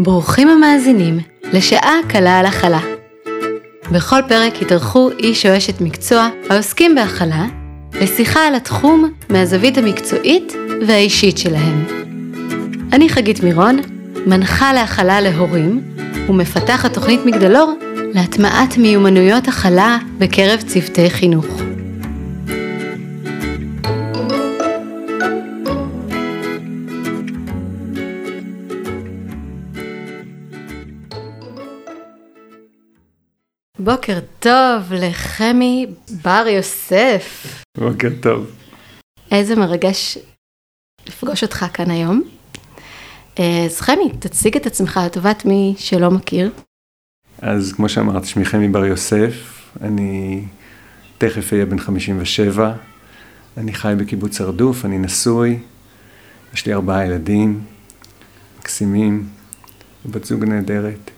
ברוכים המאזינים לשעה קלה על הכלה. בכל פרק יתארחו איש או אשת מקצוע העוסקים בהכלה לשיחה על התחום מהזווית המקצועית והאישית שלהם. אני חגית מירון, מנחה להכלה להורים ומפתחת תוכנית מגדלור להטמעת מיומנויות הכלה בקרב צוותי חינוך. בוקר טוב לחמי בר יוסף. בוקר טוב. איזה מרגש לפגוש אותך כאן היום. אה, אז חמי, תציג את עצמך לטובת מי שלא מכיר. אז כמו שאמרת, שמי חמי בר יוסף, אני תכף אהיה בן 57, אני חי בקיבוץ הרדוף, אני נשוי, יש לי ארבעה ילדים, מקסימים, בת זוג נהדרת.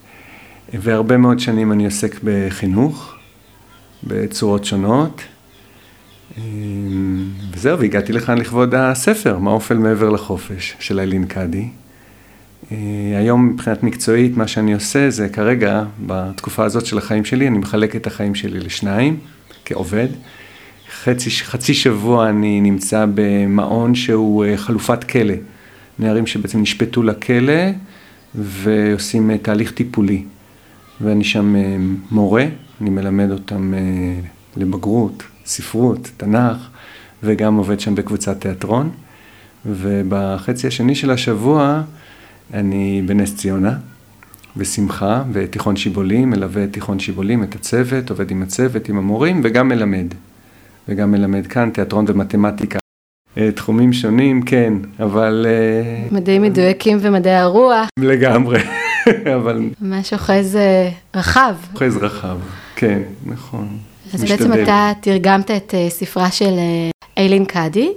והרבה מאוד שנים אני עוסק בחינוך, בצורות שונות. וזהו, והגעתי לכאן לכבוד הספר, מה אופל מעבר לחופש, של איילין קאדי. היום מבחינת מקצועית, מה שאני עושה זה כרגע, בתקופה הזאת של החיים שלי, אני מחלק את החיים שלי לשניים, כעובד. חצי, חצי שבוע אני נמצא במעון שהוא אה, חלופת כלא. נערים שבעצם נשפטו לכלא ועושים אה, תהליך טיפולי. ואני שם אה, מורה, אני מלמד אותם אה, לבגרות, ספרות, תנ"ך, וגם עובד שם בקבוצת תיאטרון. ובחצי השני של השבוע אני בנס ציונה, בשמחה, בתיכון שיבולים, מלווה את תיכון שיבולים, את הצוות, עובד עם הצוות, עם המורים, וגם מלמד. וגם מלמד כאן תיאטרון ומתמטיקה. אה, תחומים שונים, כן, אבל... מדעים מדויקים ומדעי הרוח. לגמרי. אבל... ממש אוחז אה, רחב. אוחז רחב, כן, נכון. אז משתדל. בעצם אתה תרגמת את אה, ספרה של אה, איילין קאדי.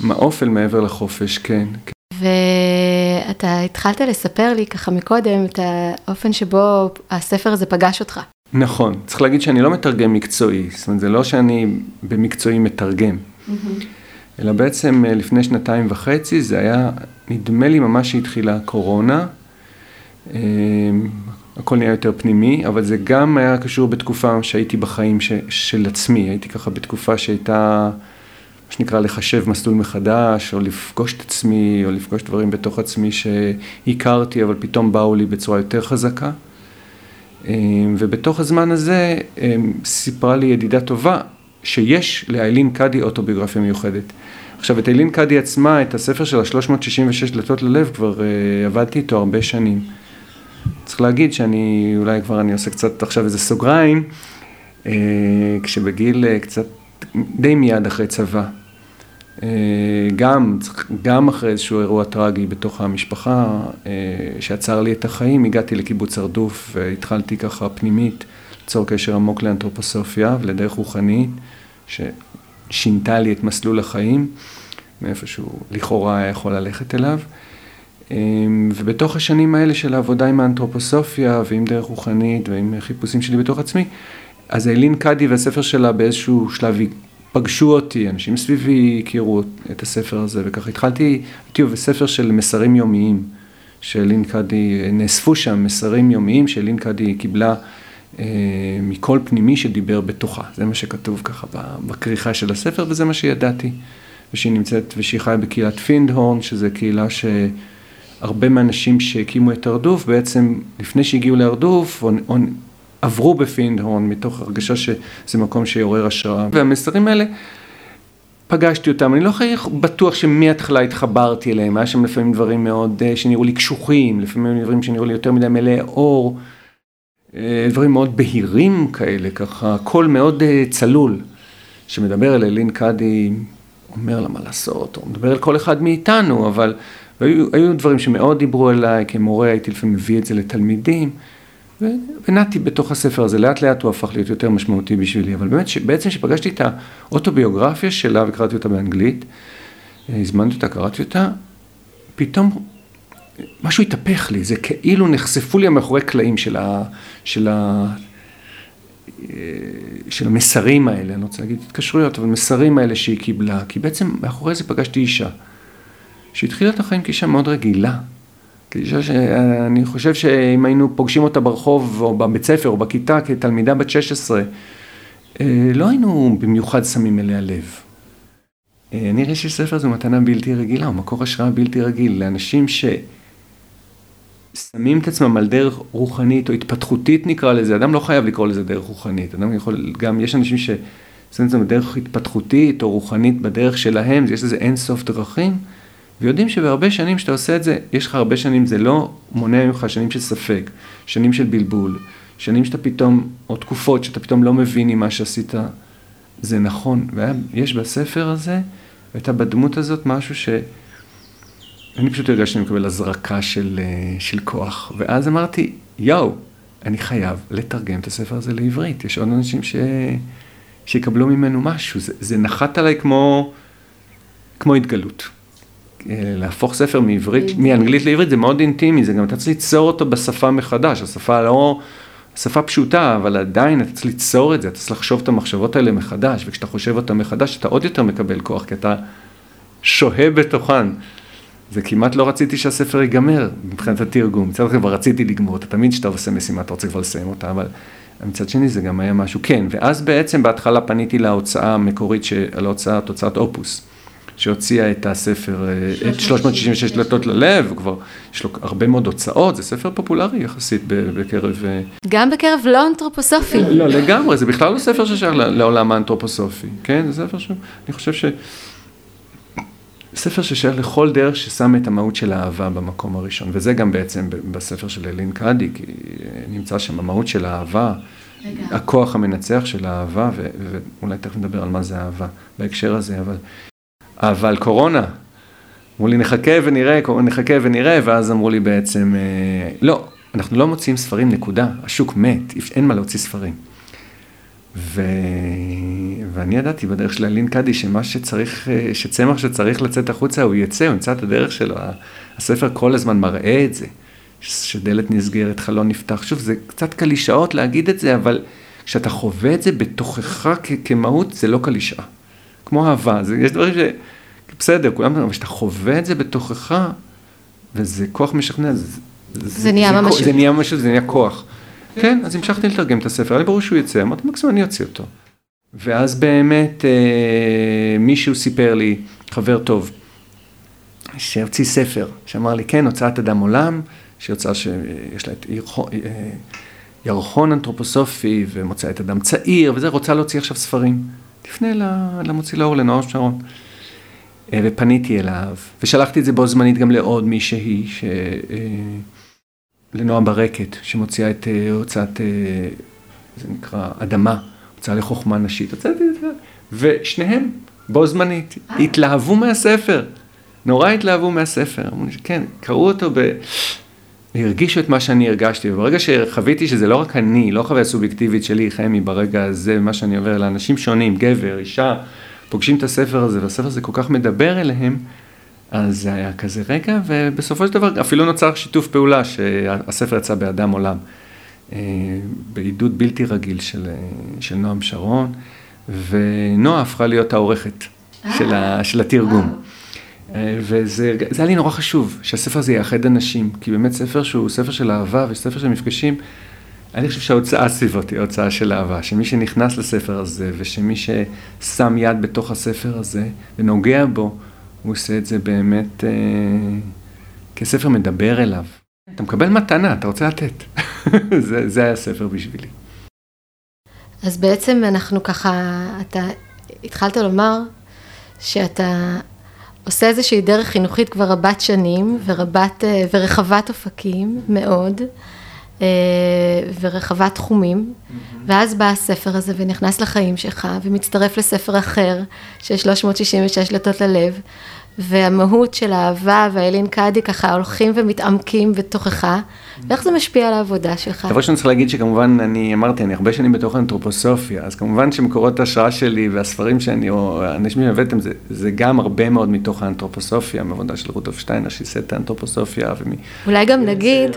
מעוף אל מעבר לחופש, כן. ואתה התחלת לספר לי ככה מקודם את האופן שבו הספר הזה פגש אותך. נכון, צריך להגיד שאני לא מתרגם מקצועי, זאת אומרת זה לא שאני במקצועי מתרגם, mm-hmm. אלא בעצם לפני שנתיים וחצי זה היה, נדמה לי ממש שהתחילה הקורונה, הכל נהיה יותר פנימי, אבל זה גם היה קשור בתקופה שהייתי בחיים ש, של עצמי, הייתי ככה בתקופה שהייתה, מה שנקרא, לחשב מסלול מחדש, או לפגוש את עצמי, או לפגוש דברים בתוך עצמי שהכרתי, אבל פתאום באו לי בצורה יותר חזקה. אמ, ובתוך הזמן הזה אמ, סיפרה לי ידידה טובה שיש לאיילין קאדי אוטוביוגרפיה מיוחדת. עכשיו, את איילין קאדי עצמה, את הספר של ה-366 דלתות ללב, כבר uh, עבדתי איתו הרבה שנים. צריך להגיד שאני, אולי כבר אני עושה קצת עכשיו איזה סוגריים, אה, כשבגיל אה, קצת, די מיד אחרי צבא, אה, גם, גם אחרי איזשהו אירוע טרגי בתוך המשפחה, שעצר לי את החיים, הגעתי לקיבוץ הרדוף והתחלתי ככה פנימית ליצור קשר עמוק לאנתרופוסופיה ולדרך רוחנית, ששינתה לי את מסלול החיים, מאיפה שהוא לכאורה היה יכול ללכת אליו. אמ, ובתוך השנים האלה של העבודה עם האנתרופוסופיה ועם דרך רוחנית ועם חיפושים שלי בתוך עצמי, אז איילין קאדי והספר שלה באיזשהו שלב פגשו אותי, אנשים סביבי הכירו את הספר הזה, וככה התחלתי, הייתי בספר של מסרים יומיים, שאיילין קאדי, נאספו שם מסרים יומיים שאיילין קאדי קיבלה אה, מקול פנימי שדיבר בתוכה, זה מה שכתוב ככה בכריכה של הספר וזה מה שידעתי. ושהיא נמצאת, ושהיא חיה בקהילת פינדהורן, שזה קהילה ש... הרבה מהאנשים שהקימו את הרדוף, בעצם לפני שהגיעו להרדוף, עברו בפינדהורן מתוך הרגשה שזה מקום שיעורר השראה. והמסרים האלה, פגשתי אותם, אני לא בטוח שמההתחלה התחברתי אליהם, היה שם לפעמים דברים מאוד, אה, שנראו לי קשוחים, לפעמים דברים שנראו לי יותר מדי מלאי אור, אה, דברים מאוד בהירים כאלה, ככה, קול מאוד אה, צלול, שמדבר אל אלין קאדי, אומר לה מה לעשות, הוא מדבר על כל אחד מאיתנו, אבל והיו דברים שמאוד דיברו אליי, כמורה הייתי לפעמים מביא את זה לתלמידים, ונעתי בתוך הספר הזה, לאט לאט הוא הפך להיות יותר משמעותי בשבילי, אבל באמת, בעצם כשפגשתי את האוטוביוגרפיה שלה וקראתי אותה באנגלית, הזמנתי אותה, קראתי אותה, פתאום משהו התהפך לי, זה כאילו נחשפו לי מאחורי קלעים של, ה, של, ה, של המסרים האלה, אני לא רוצה להגיד התקשרויות, אבל מסרים האלה שהיא קיבלה, כי בעצם מאחורי זה פגשתי אישה. שהתחילה את החיים כאישה מאוד רגילה, כאישה שאני חושב שאם היינו פוגשים אותה ברחוב או בבית ספר או בכיתה כתלמידה בת 16, אה, לא היינו במיוחד שמים אליה לב. אה, אני רואה שספר זו מתנה בלתי רגילה, הוא מקור השראה בלתי רגיל לאנשים ששמים את עצמם על דרך רוחנית או התפתחותית נקרא לזה, אדם לא חייב לקרוא לזה דרך רוחנית, אדם יכול, גם יש אנשים ששמים את עצמם בדרך התפתחותית או רוחנית בדרך שלהם, יש לזה אין סוף דרכים. ויודעים שבהרבה שנים שאתה עושה את זה, יש לך הרבה שנים, זה לא מונע ממך שנים של ספק, שנים של בלבול, שנים שאתה פתאום, או תקופות שאתה פתאום לא מבין אם מה שעשית זה נכון. ויש בספר הזה, והייתה בדמות הזאת משהו ש... אני פשוט הרגשתי שאני מקבל הזרקה של, אה, של כוח, ואז אמרתי, יואו, אני חייב לתרגם את הספר הזה לעברית. יש עוד אנשים ש... שיקבלו ממנו משהו. זה, זה נחת עליי כמו, כמו התגלות. להפוך ספר מעברית, מאנגלית לעברית זה מאוד אינטימי, זה גם אתה צריך ליצור אותו בשפה מחדש, השפה לא, שפה פשוטה, אבל עדיין אתה צריך ליצור את זה, אתה צריך לחשוב את המחשבות האלה מחדש, וכשאתה חושב אותן מחדש אתה עוד יותר מקבל כוח, כי אתה שוהה בתוכן. זה כמעט לא רציתי שהספר ייגמר מבחינת התרגום, מצד אחד כבר רציתי לגמור אותה, תמיד כשאתה עושה משימה אתה רוצה כבר לסיים אותה, אבל מצד שני זה גם היה משהו, כן, ואז בעצם בהתחלה פניתי להוצאה המקורית, על ההוצאת, הוצאת אופוס. שהוציאה את הספר, אה, את 366 דלתות ללב, כבר יש לו הרבה מאוד הוצאות, זה ספר פופולרי יחסית בקרב... אה, גם בקרב לא אנתרופוסופי. לא, לגמרי, זה בכלל לא ספר ששייך לעולם האנתרופוסופי, כן? זה ספר ש... אני חושב ש... ספר ששייך לכל דרך ששם את המהות של האהבה במקום הראשון, וזה גם בעצם בספר של אלין קאדי, כי נמצא שם המהות של האהבה, הכוח המנצח של האהבה, ואולי תכף נדבר על מה זה אהבה בהקשר הזה, אבל אבל קורונה, אמרו לי נחכה ונראה, נחכה ונראה, ואז אמרו לי בעצם, אה, לא, אנחנו לא מוציאים ספרים, נקודה, השוק מת, אין מה להוציא ספרים. ו... ואני ידעתי בדרך של אלין קאדי שמה שצריך, אה, שצמח שצריך לצאת החוצה, הוא יצא, הוא ימצא את הדרך שלו. הספר כל הזמן מראה את זה, שדלת נסגרת, חלון נפתח. שוב, זה קצת קלישאות להגיד את זה, אבל כשאתה חווה את זה בתוכך כמהות, זה לא קלישאה. כמו אהבה, זה, יש דברים ש... בסדר, כולם, אבל כשאתה חווה את זה בתוכך, וזה כוח משכנע, זה, זה, זה נהיה ממשות. זה נהיה ממשות, זה נהיה כוח. כן, אז המשכתי לתרגם את הספר, היה לי ברור שהוא יצא, אמרתי, מקסימום אני אוציא אותו. ואז באמת אה, מישהו סיפר לי, חבר טוב, שהוציא ספר, שאמר לי, כן, הוצאת אדם עולם, שהיא הוצאה שיש לה את אה, ירחון אנתרופוסופי, ומוצאה את אדם צעיר, וזה, רוצה להוציא עכשיו ספרים. תפנה למוציא לאור, לנוער שרון. אה, ופניתי אליו, ושלחתי את זה בו זמנית גם לעוד מישהי, ש... אה, לנועה ברקת, שמוציאה את אה, הוצאת, זה נקרא אדמה, הוצאה לחוכמה נשית, הוצאתי את זה, ושניהם בו זמנית התלהבו מהספר, נורא התלהבו מהספר, כן, קראו אותו ב... הרגישו את מה שאני הרגשתי, וברגע שחוויתי שזה לא רק אני, לא חוויה סובייקטיבית שלי, חמי, ברגע הזה, מה שאני עובר, אלא אנשים שונים, גבר, אישה, פוגשים את הספר הזה, והספר הזה כל כך מדבר אליהם, אז זה היה כזה רגע, ובסופו של דבר אפילו נוצר שיתוף פעולה, שהספר יצא באדם עולם, אה, בעידוד בלתי רגיל של, אה, של נועם שרון, ונועה הפכה להיות העורכת של, ה, של התרגום. אה, וזה היה לי נורא חשוב שהספר הזה יאחד אנשים, כי באמת ספר שהוא ספר של אהבה וספר של מפגשים, אני חושב שההוצאה סביבות היא ההוצאה של אהבה, שמי שנכנס לספר הזה ושמי ששם יד בתוך הספר הזה ונוגע בו, הוא עושה את זה באמת אה, כספר מדבר אליו. אתה מקבל מתנה, אתה רוצה לתת. זה, זה היה ספר בשבילי. אז בעצם אנחנו ככה, אתה התחלת לומר שאתה עושה איזושהי דרך חינוכית כבר רבת שנים ורבת, אה, ורחבת אופקים מאוד. אה, ורחבת תחומים, ואז בא הספר הזה ונכנס לחיים שלך ומצטרף לספר אחר של 366 דלתות ללב, והמהות של האהבה והאלין קאדי ככה הולכים ומתעמקים בתוכך, ואיך זה משפיע על העבודה שלך? דבר ראשון צריך להגיד שכמובן, אני אמרתי, אני הרבה שנים בתוך האנתרופוסופיה, אז כמובן שמקורות ההשראה שלי והספרים שאני, או האנשים שהבאתם, זה, זה גם הרבה מאוד מתוך האנתרופוסופיה, מעבודה של רודולף שטיינר, שייסד את האנתרופוסופיה. ומ... אולי גם נגיד...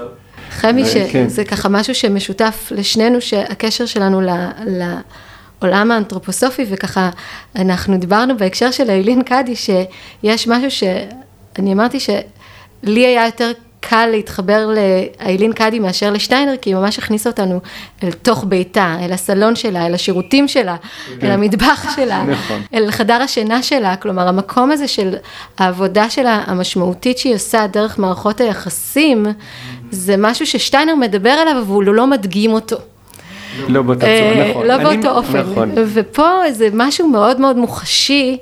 חמי, אה, שזה כן. ככה משהו שמשותף לשנינו, שהקשר שלנו ל... לעולם האנתרופוסופי, וככה אנחנו דיברנו בהקשר של אילין קאדי, שיש משהו שאני אמרתי שלי היה יותר קל להתחבר לאיילין קאדי מאשר לשטיינר, כי היא ממש הכניסה אותנו אל תוך ביתה, אל הסלון שלה, אל השירותים שלה, כן. אל המטבח שלה, נכון. אל חדר השינה שלה, כלומר המקום הזה של העבודה שלה המשמעותית שהיא עושה דרך מערכות היחסים, זה משהו ששטיינר מדבר עליו, אבל הוא לא מדגים אותו. לא באותה צורה, נכון. לא באותו אופן. נכון. ופה זה משהו מאוד מאוד מוחשי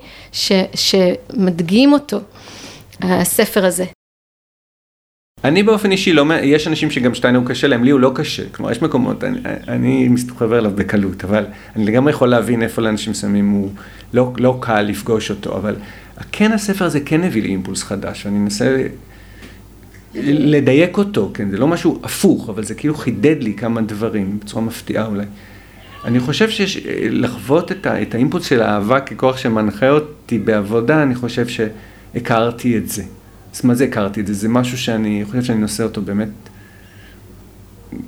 שמדגים אותו, הספר הזה. אני באופן אישי לא, יש אנשים שגם שטיינר הוא קשה להם, לי הוא לא קשה, כלומר יש מקומות, אני, אני מסתובב אליו בקלות, אבל אני לגמרי יכול להבין איפה לאנשים מסוימים הוא לא, לא קל לפגוש אותו, אבל כן הספר הזה כן הביא לי אימפולס חדש, ואני מנסה לדייק אותו, כן, זה לא משהו הפוך, אבל זה כאילו חידד לי כמה דברים, בצורה מפתיעה אולי. אני חושב שיש, לחוות את, ה, את האימפולס של האהבה ככוח שמנחה אותי בעבודה, אני חושב שהכרתי את זה. אז מה זה הכרתי את זה? זה משהו שאני חושב שאני נושא אותו באמת,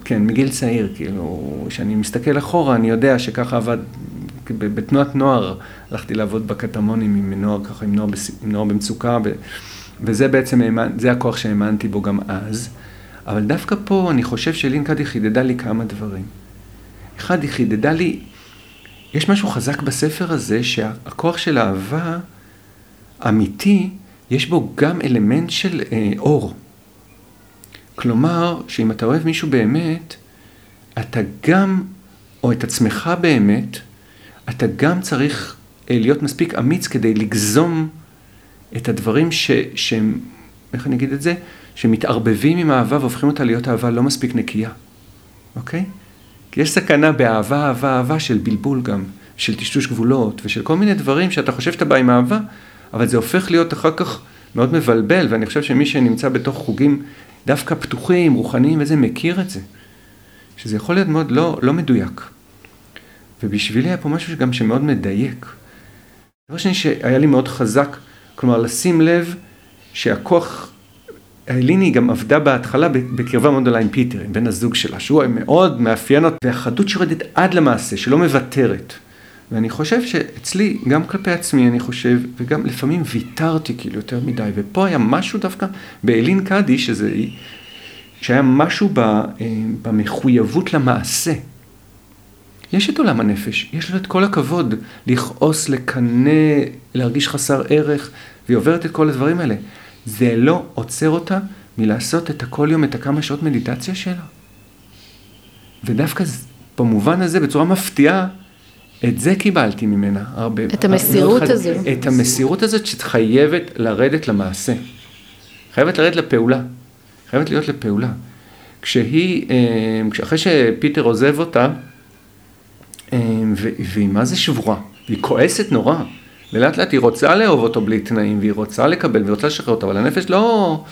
כן, מגיל צעיר, כאילו, כשאני מסתכל אחורה, אני יודע שככה עבד, בתנועת נוער, הלכתי לעבוד בקטמונים עם נוער, ככה, עם נוער, עם נוער במצוקה, ב, וזה בעצם, זה הכוח שהאמנתי בו גם אז, אבל דווקא פה אני חושב שלין קאדי חידדה לי כמה דברים. אחד, היא חידדה לי, יש משהו חזק בספר הזה, שהכוח של אהבה אמיתי, יש בו גם אלמנט של אה, אור. כלומר, שאם אתה אוהב מישהו באמת, אתה גם, או את עצמך באמת, אתה גם צריך אה, להיות מספיק אמיץ כדי לגזום את הדברים ש, שהם, איך אני אגיד את זה? שמתערבבים עם אהבה והופכים אותה להיות אהבה לא מספיק נקייה, אוקיי? כי יש סכנה באהבה, אהבה, אהבה של בלבול גם, של טשטוש גבולות ושל כל מיני דברים שאתה חושב שאתה בא עם אהבה, אבל זה הופך להיות אחר כך מאוד מבלבל, ואני חושב שמי שנמצא בתוך חוגים דווקא פתוחים, רוחניים וזה, מכיר את זה. שזה יכול להיות מאוד לא, לא מדויק. ובשבילי היה פה משהו גם שמאוד מדייק. דבר שני שהיה לי מאוד חזק, כלומר לשים לב שהכוח, האליני גם עבדה בהתחלה בקרבה מאוד גדולה עם פיטר, עם בן הזוג שלה, שהוא מאוד מאפיין אותה, והחדות שיורדת עד למעשה, שלא מוותרת. ואני חושב שאצלי, גם כלפי עצמי, אני חושב, וגם לפעמים ויתרתי כאילו יותר מדי, ופה היה משהו דווקא באלין קאדי, שזה, שהיה משהו ב, אה, במחויבות למעשה. יש את עולם הנפש, יש לו את כל הכבוד לכעוס, לקנא, להרגיש חסר ערך, והיא עוברת את כל הדברים האלה. זה לא עוצר אותה מלעשות את הכל יום, את הכמה שעות מדיטציה שלה. ודווקא במובן הזה, בצורה מפתיעה, את זה קיבלתי ממנה הרבה. את המסירות הזו. את המסירות הזאת שחייבת לרדת למעשה. חייבת לרדת לפעולה. חייבת להיות לפעולה. כשהיא, אה, אחרי שפיטר עוזב אותה, והיא מה זה שבורה, והיא כועסת נורא, ולאט לאט היא רוצה לאהוב אותו בלי תנאים, והיא רוצה לקבל, והיא רוצה לשחרר אותו, אבל הנפש לא,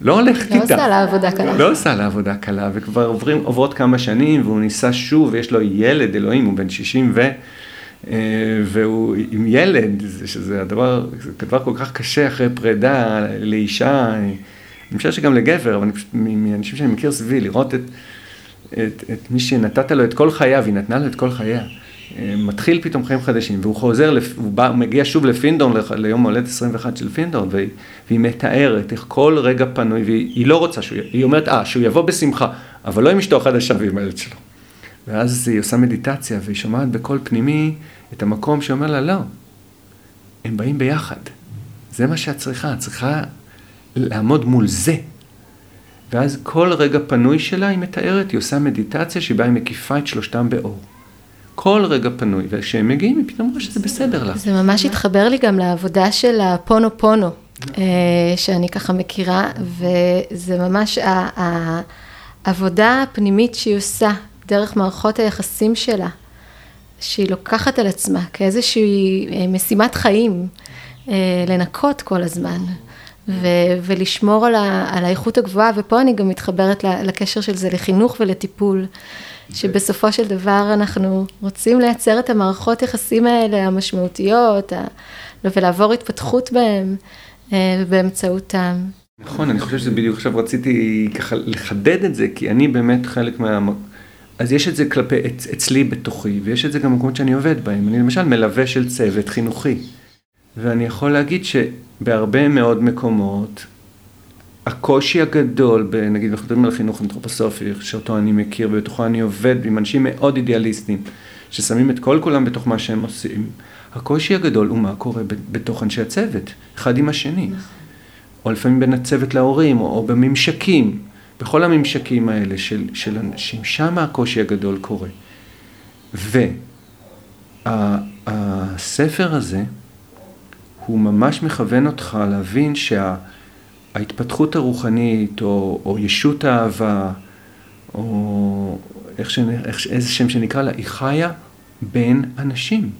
לא הולכת לא איתה. לא עושה לה עבודה קלה. לא עושה לה עבודה קלה, וכבר עוברים, עוברות כמה שנים, והוא ניסה שוב, ויש לו ילד, אלוהים, הוא בן 60 ו... אה, והוא עם ילד, שזה הדבר, זה דבר כל כך קשה אחרי פרידה לאישה, אני חושב שגם לגבר, אבל אני פשוט, מאנשים שאני מכיר סביבי, לראות את, את, את מי שנתת לו את כל חייו, היא נתנה לו את כל חייה. אה, מתחיל פתאום חיים חדשים, והוא חוזר, הוא בא, מגיע שוב לפינדורן, ליום הולדת 21 של פינדורן, והיא, והיא מתארת איך כל רגע פנוי, והיא לא רוצה שהוא, היא אומרת, אה, שהוא יבוא בשמחה, אבל לא עם אשתו החדשה ועם הילד שלו. ואז היא עושה מדיטציה, והיא שומעת בקול פנימי את המקום שאומר לה, לא, הם באים ביחד. זה מה שאת צריכה, את צריכה לעמוד מול זה. ואז כל רגע פנוי שלה, היא מתארת, היא עושה מדיטציה שבה היא מקיפה את שלושתם באור. כל רגע פנוי, וכשהם מגיעים, היא פתאום רואה שזה בסדר לה. זה ממש התחבר לי גם לעבודה של הפונו פונו, אה, שאני ככה מכירה, וזה ממש העבודה הפנימית שהיא עושה דרך מערכות היחסים שלה, שהיא לוקחת על עצמה כאיזושהי אה, משימת חיים, אה, לנקות כל הזמן. ו- ולשמור על, ה- על האיכות הגבוהה, ופה אני גם מתחברת לקשר של זה לחינוך ולטיפול. שבסופו של דבר אנחנו רוצים לייצר את המערכות יחסים האלה המשמעותיות, ולעבור התפתחות בהם אה, באמצעותם. נכון, אני חושב שזה בדיוק עכשיו רציתי ככה לחדד את זה, כי אני באמת חלק מה... אז יש את זה כלפי, אצלי בתוכי, ויש את זה גם במקומות שאני עובד בהם. אני למשל מלווה של צוות חינוכי, ואני יכול להגיד שבהרבה מאוד מקומות, הקושי הגדול, ב, נגיד אנחנו מדברים על חינוך אנתרופוסופי, שאותו אני מכיר ובתוכו אני עובד עם אנשים מאוד אידיאליסטים, ששמים את כל כולם בתוך מה שהם עושים. הקושי הגדול הוא מה קורה בתוך אנשי הצוות, אחד עם השני. נכון. או לפעמים בין הצוות להורים, או, או בממשקים, בכל הממשקים האלה של, של אנשים, שם הקושי הגדול קורה. והספר הזה, הוא ממש מכוון אותך להבין שההתפתחות הרוחנית, או, או ישות האהבה, או איך ש, איך, איזה שם שנקרא לה, היא חיה בין אנשים.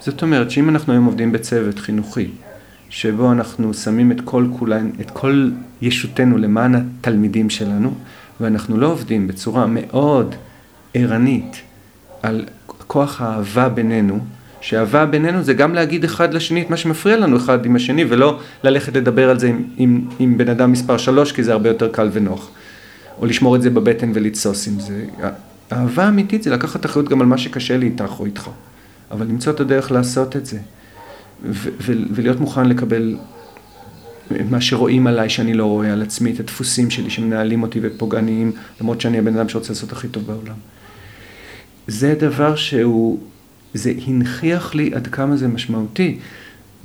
זאת אומרת שאם אנחנו היום עובדים בצוות חינוכי, שבו אנחנו שמים את כל כולן, את כל ישותנו למען התלמידים שלנו, ואנחנו לא עובדים בצורה מאוד ערנית על כוח האהבה בינינו, שאהבה בינינו זה גם להגיד אחד לשני את מה שמפריע לנו אחד עם השני, ולא ללכת לדבר על זה עם, עם, עם בן אדם מספר שלוש, כי זה הרבה יותר קל ונוח. או לשמור את זה בבטן ולתסוס עם זה. אהבה אמיתית זה לקחת אחריות גם על מה שקשה לי איתך או איתך. אבל למצוא את הדרך לעשות את זה. ולהיות מוכן לקבל מה שרואים עליי שאני לא רואה על עצמי, את הדפוסים שלי שמנהלים אותי ופוגעניים, למרות שאני הבן אדם שרוצה לעשות הכי טוב בעולם. זה דבר שהוא, זה הנכיח לי עד כמה זה משמעותי.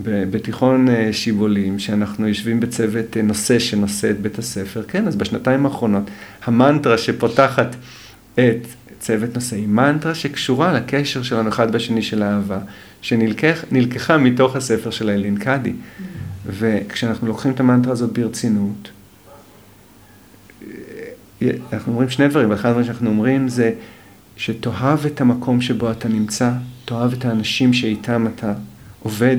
בתיכון אה, שיבולים, שאנחנו יושבים בצוות אה, נושא שנושא את בית הספר, כן, אז בשנתיים האחרונות, המנטרה שפותחת את צוות נושא היא מנטרה שקשורה לקשר שלנו אחד בשני של אהבה, שנלקחה מתוך הספר של אילין קאדי. וכשאנחנו לוקחים את המנטרה הזאת ברצינות, אנחנו אומרים שני דברים, ואחד הדברים שאנחנו אומרים זה שתאהב את המקום שבו אתה נמצא, תאהב את האנשים שאיתם אתה עובד,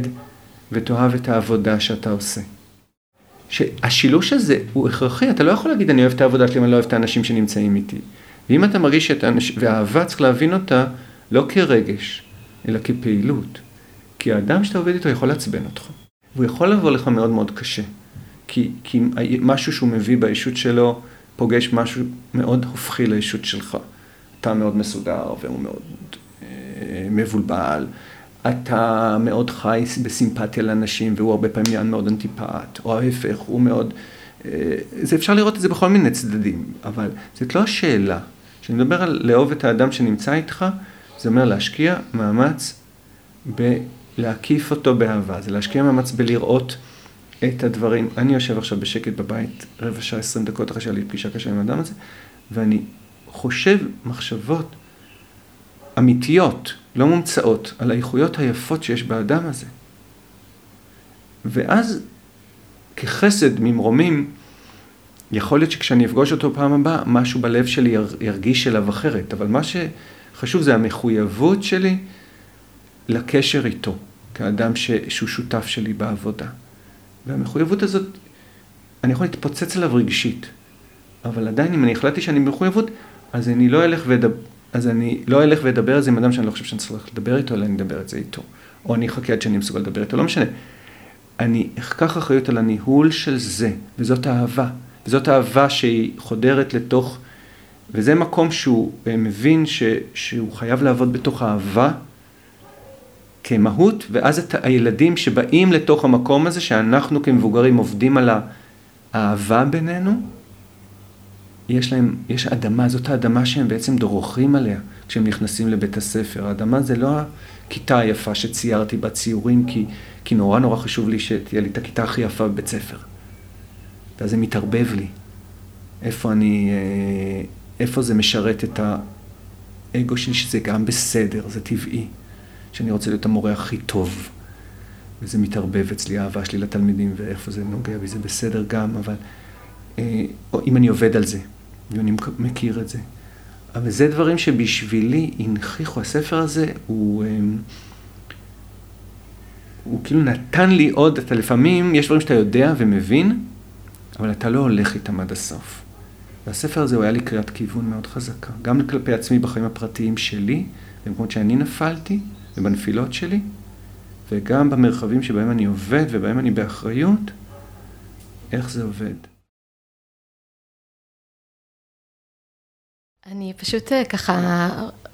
ותאהב את העבודה שאתה עושה. שהשילוש הזה הוא הכרחי, אתה לא יכול להגיד אני אוהב את העבודה שלי, אני לא אוהב את האנשים שנמצאים איתי. ואם אתה מרגיש שאת האנשים, ואהבה צריך להבין אותה לא כרגש, אלא כפעילות. כי האדם שאתה עובד איתו יכול לעצבן אותך. והוא יכול לבוא לך מאוד מאוד קשה. כי, כי משהו שהוא מביא בישות שלו פוגש משהו מאוד הופכי לישות שלך. אתה מאוד מסודר והוא מאוד מבולבל. אתה מאוד חי בסימפתיה לאנשים והוא הרבה פעמים מאוד אנטיפט, או ההפך, הוא מאוד... אה, זה אפשר לראות את זה בכל מיני צדדים, אבל זאת לא השאלה. כשאני מדבר על לאהוב את האדם שנמצא איתך, זה אומר להשקיע מאמץ בלהקיף אותו באהבה, זה להשקיע מאמץ בלראות את הדברים. אני יושב עכשיו בשקט בבית, רבע שעה, עשרים דקות אחרי שהיה לי פגישה קשה עם האדם הזה, ואני חושב מחשבות אמיתיות, לא מומצאות, על האיכויות היפות שיש באדם הזה. ואז כחסד ממרומים, יכול להיות שכשאני אפגוש אותו פעם הבאה, משהו בלב שלי ירגיש אליו אחרת, אבל מה שחשוב זה המחויבות שלי לקשר איתו, כאדם ש... שהוא שותף שלי בעבודה. והמחויבות הזאת, אני יכול להתפוצץ עליו רגשית, אבל עדיין אם אני החלטתי שאני במחויבות, אז אני לא אלך ואדבר, אז אני לא אלך ואדבר על זה עם אדם שאני לא חושב שאני צריך לדבר איתו, אלא אני אדבר את זה איתו. או אני אחכה עד שאני מסוגל לדבר איתו, לא משנה. אני אקח אחריות על הניהול של זה, וזאת אהבה. וזאת אהבה שהיא חודרת לתוך, וזה מקום שהוא אה, מבין ש, שהוא חייב לעבוד בתוך אהבה כמהות, ואז את הילדים שבאים לתוך המקום הזה, שאנחנו כמבוגרים עובדים על האהבה בינינו, יש להם, יש אדמה, זאת האדמה שהם בעצם דורכים עליה כשהם נכנסים לבית הספר. האדמה זה לא הכיתה היפה שציירתי בציורים, כי, כי נורא נורא חשוב לי שתהיה לי את הכיתה הכי יפה בבית ספר. ואז זה מתערבב לי. איפה אני, אה, איפה זה משרת את האגו שלי, שזה גם בסדר, זה טבעי, שאני רוצה להיות המורה הכי טוב. וזה מתערבב אצלי, האהבה שלי לתלמידים, ואיפה זה נוגע בי, זה בסדר גם, אבל אה, אם אני עובד על זה, ואני מכיר את זה. אבל זה דברים שבשבילי הנכיחו, הספר הזה הוא... אה, הוא כאילו נתן לי עוד, אתה לפעמים, יש דברים שאתה יודע ומבין, אבל אתה לא הולך איתם עד הסוף. והספר הזה הוא היה לי קריאת כיוון מאוד חזקה, גם כלפי עצמי בחיים הפרטיים שלי, במקומות שאני נפלתי, ובנפילות שלי, וגם במרחבים שבהם אני עובד ובהם אני באחריות, איך זה עובד. אני פשוט אה, ככה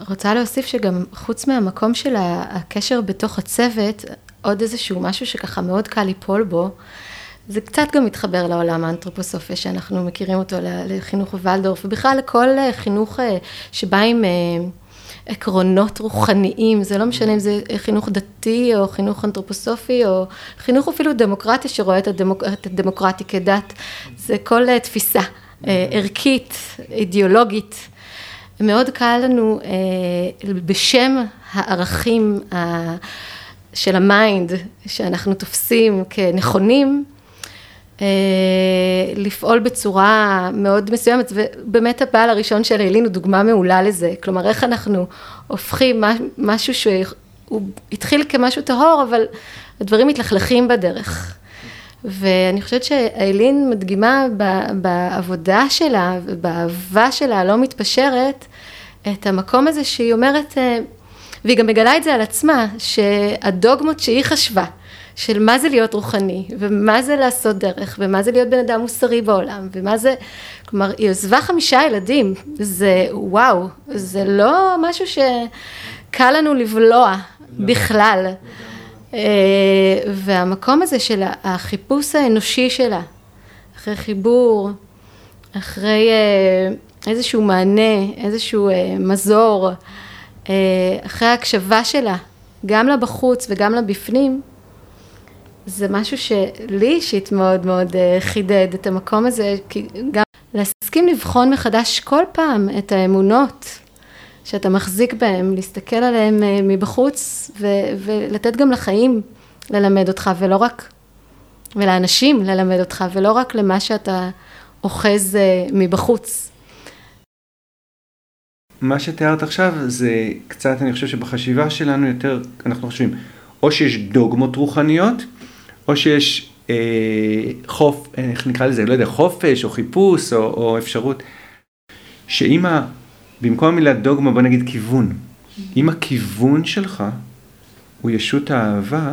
רוצה להוסיף שגם חוץ מהמקום של הקשר בתוך הצוות, עוד איזשהו משהו שככה מאוד קל ליפול בו, זה קצת גם מתחבר לעולם האנתרופוסופיה שאנחנו מכירים אותו לחינוך בוולדורף, ובכלל לכל חינוך שבא עם עקרונות רוחניים, זה לא משנה אם זה חינוך דתי או חינוך אנתרופוסופי או חינוך אפילו דמוקרטי שרואה את, הדמוק, את הדמוקרטי כדת, זה כל תפיסה ערכית, אידיאולוגית. מאוד קל לנו בשם הערכים של ה mind שאנחנו תופסים כנכונים, לפעול בצורה מאוד מסוימת, ובאמת הבעל הראשון של איילין הוא דוגמה מעולה לזה, כלומר איך אנחנו הופכים משהו שהוא התחיל כמשהו טהור, אבל הדברים מתלכלכים בדרך. ואני חושבת שאיילין מדגימה בעבודה שלה ובאהבה שלה הלא מתפשרת, את המקום הזה שהיא אומרת, והיא גם מגלה את זה על עצמה, שהדוגמות שהיא חשבה, של מה זה להיות רוחני, ומה זה לעשות דרך, ומה זה להיות בן אדם מוסרי בעולם, ומה זה, כלומר, היא עוזבה חמישה ילדים, זה וואו, זה לא משהו שקל לנו לבלוע בכלל. והמקום הזה של החיפוש האנושי שלה, אחרי חיבור, אחרי איזשהו מענה, איזשהו מזור, אחרי ההקשבה שלה, גם לבחוץ וגם לבפנים, זה משהו שלי אישית מאוד מאוד חידד את המקום הזה, כי גם להסכים לבחון מחדש כל פעם את האמונות שאתה מחזיק בהן, להסתכל עליהן מבחוץ ולתת גם לחיים ללמד אותך ולא רק, ולאנשים ללמד אותך ולא רק למה שאתה אוחז מבחוץ. מה שתיארת עכשיו זה קצת, אני חושב שבחשיבה שלנו יותר, אנחנו חושבים, או שיש דוגמות רוחניות, או שיש אה, חוף, איך נקרא לזה, לא יודע, חופש או חיפוש או, או אפשרות, שאם. במקום המילה דוגמה בוא נגיד כיוון, אם הכיוון שלך הוא ישות האהבה,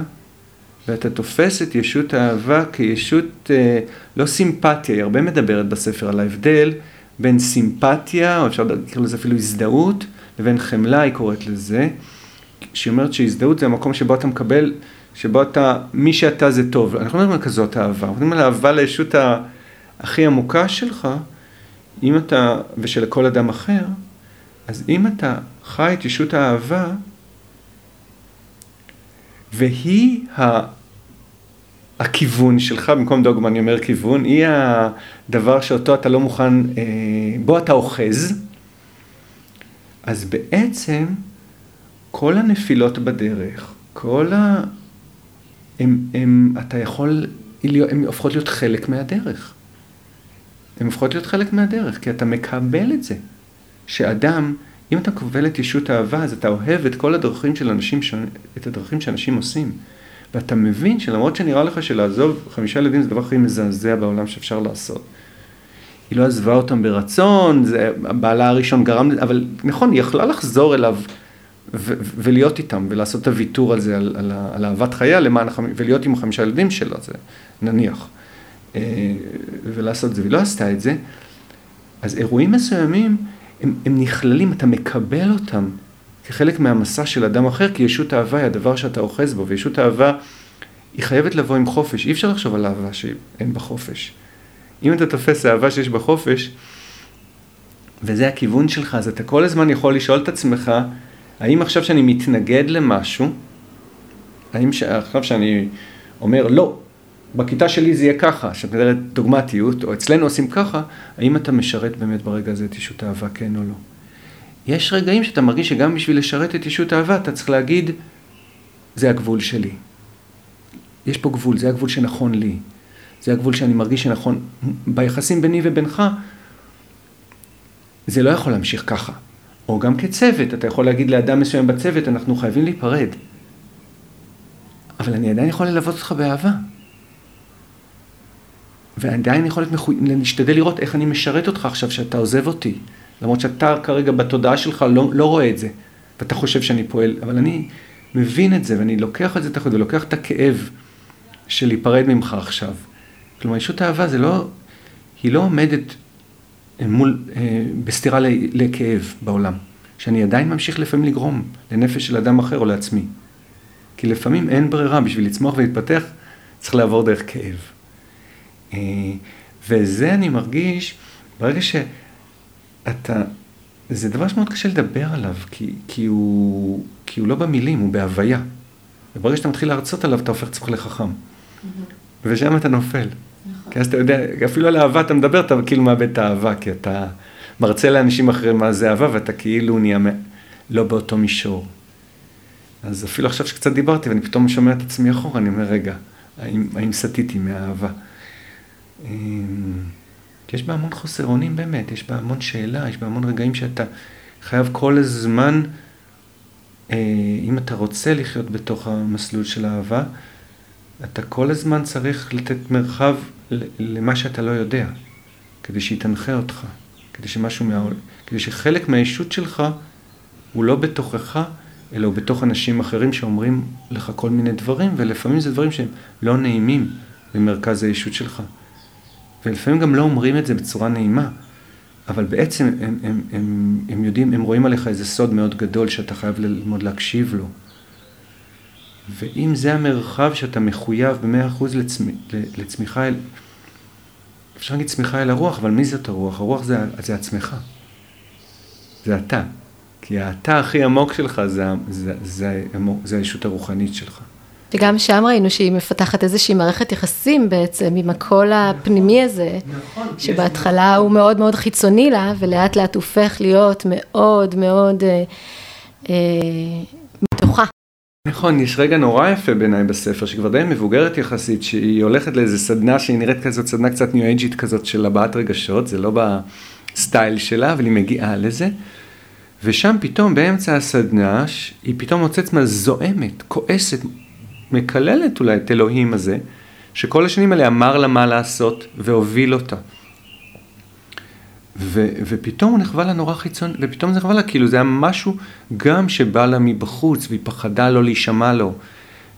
ואתה תופס את ישות האהבה כישות אה, לא סימפתיה, היא הרבה מדברת בספר על ההבדל בין סימפתיה, או אפשר לקרוא לזה אפילו הזדהות, לבין חמלה היא קוראת לזה, שהיא אומרת שהזדהות זה המקום שבו אתה מקבל, שבו אתה, מי שאתה זה טוב, אנחנו לא מדברים על כזאת אהבה, אנחנו מדברים על אהבה לישות הכי עמוקה שלך, אם אתה, ושל כל אדם אחר, אז אם אתה חי את ישות האהבה, והיא ה... הכיוון שלך, במקום דוגמה אני אומר כיוון, היא הדבר שאותו אתה לא מוכן, בו אתה אוחז, אז בעצם כל הנפילות בדרך, כל ה... הם, הם, אתה יכול, הן הופכות להיות חלק מהדרך. הן הופכות להיות חלק מהדרך, כי אתה מקבל את זה. שאדם, אם אתה קובל את ישות האהבה, אז אתה אוהב את כל הדרכים של אנשים, את הדרכים שאנשים עושים. ואתה מבין שלמרות שנראה לך שלעזוב חמישה ילדים זה הדבר הכי מזעזע בעולם שאפשר לעשות. היא לא עזבה אותם ברצון, זה בעלה הראשון גרם, אבל נכון, היא יכלה לחזור אליו ו- ולהיות איתם, ולעשות את הוויתור על זה, על, על, על אהבת חייה, למען, ולהיות עם החמישה ילדים שלה, זה נניח, אה, ולעשות את זה, והיא לא עשתה את זה. אז אירועים מסוימים, הם, הם נכללים, אתה מקבל אותם כחלק מהמסע של אדם אחר, כי ישות אהבה היא הדבר שאתה אוחז בו, וישות אהבה היא חייבת לבוא עם חופש, אי אפשר לחשוב על אהבה שאין בה חופש. אם אתה תופס אהבה שיש בה חופש, וזה הכיוון שלך, אז אתה כל הזמן יכול לשאול את עצמך, האם עכשיו שאני מתנגד למשהו, האם ש... עכשיו שאני אומר לא, בכיתה שלי זה יהיה ככה, שאת מדברת דוגמטיות, או אצלנו עושים ככה, האם אתה משרת באמת ברגע הזה את ישות האהבה, כן או לא? יש רגעים שאתה מרגיש שגם בשביל לשרת את ישות האהבה, אתה צריך להגיד, זה הגבול שלי. יש פה גבול, זה הגבול שנכון לי. זה הגבול שאני מרגיש שנכון. ביחסים ביני ובינך, זה לא יכול להמשיך ככה. או גם כצוות, אתה יכול להגיד לאדם מסוים בצוות, אנחנו חייבים להיפרד. אבל אני עדיין יכול ללוות אותך באהבה. ועדיין יכול להיות להשתדל לראות איך אני משרת אותך עכשיו שאתה עוזב אותי. למרות שאתה כרגע בתודעה שלך לא, לא רואה את זה, ואתה חושב שאני פועל, אבל אני מבין את זה, ואני לוקח את זה תחת, ולוקח את הכאב של להיפרד ממך עכשיו. כלומר, ישות אהבה זה לא, היא לא עומדת מול, אה, בסתירה לכאב בעולם, שאני עדיין ממשיך לפעמים לגרום לנפש של אדם אחר או לעצמי. כי לפעמים אין ברירה, בשביל לצמוח ולהתפתח, צריך לעבור דרך כאב. וזה אני מרגיש, ברגע שאתה, זה דבר שמאוד קשה לדבר עליו, כי, כי, הוא, כי הוא לא במילים, הוא בהוויה. וברגע שאתה מתחיל להרצות עליו, אתה הופך את עצמך לחכם. ושם אתה נופל. נכון. כי אז אתה יודע, אפילו על אהבה אתה מדבר, אתה כאילו מאבד את האהבה, כי אתה מרצה לאנשים אחרים מה זה אהבה, ואתה כאילו נהיה לא באותו מישור. אז אפילו עכשיו שקצת דיברתי, ואני פתאום שומע את עצמי אחורה, אני אומר, רגע, האם, האם סטיתי מהאהבה? אמ, יש בה המון חוסר אונים באמת, יש בה המון שאלה, יש בה המון רגעים שאתה חייב כל הזמן, אה, אם אתה רוצה לחיות בתוך המסלול של האהבה, אתה כל הזמן צריך לתת מרחב למה שאתה לא יודע, כדי שיתנחה אותך, כדי שמשהו מה... כדי שחלק מהאישות שלך הוא לא בתוכך, אלא הוא בתוך אנשים אחרים שאומרים לך כל מיני דברים, ולפעמים זה דברים שהם לא נעימים במרכז האישות שלך. ולפעמים גם לא אומרים את זה בצורה נעימה, אבל בעצם הם, הם, הם, הם, הם יודעים, הם רואים עליך איזה סוד מאוד גדול שאתה חייב ללמוד להקשיב לו. ואם זה המרחב שאתה מחויב במאה אחוז לצמ... לצמיחה אל... אפשר להגיד צמיחה אל הרוח, אבל מי זאת הרוח? הרוח זה, זה עצמך. זה אתה. כי האתה הכי עמוק שלך זה, זה, זה, זה, זה הישות הרוחנית שלך. וגם שם ראינו שהיא מפתחת איזושהי מערכת יחסים בעצם עם הקול הפנימי הזה, נכון, שבהתחלה הוא מאוד מאוד חיצוני לה, ולאט לאט הופך להיות מאוד מאוד אה, אה, מתוכה. נכון, יש רגע נורא יפה בעיניי בספר, שכבר די מבוגרת יחסית, שהיא הולכת לאיזה סדנה שהיא נראית כזאת, סדנה קצת ניו אייג'ית כזאת של הבעת רגשות, זה לא בסטייל שלה, אבל היא מגיעה לזה. ושם פתאום באמצע הסדנה, היא פתאום מוצאת עצמה זועמת, כועסת, מקללת אולי את אלוהים הזה, שכל השנים האלה אמר לה מה לעשות והוביל אותה. ו, ופתאום הוא נחווה לה נורא חיצון, ופתאום זה נחווה לה, כאילו זה היה משהו גם שבא לה מבחוץ, והיא פחדה לא להישמע לו,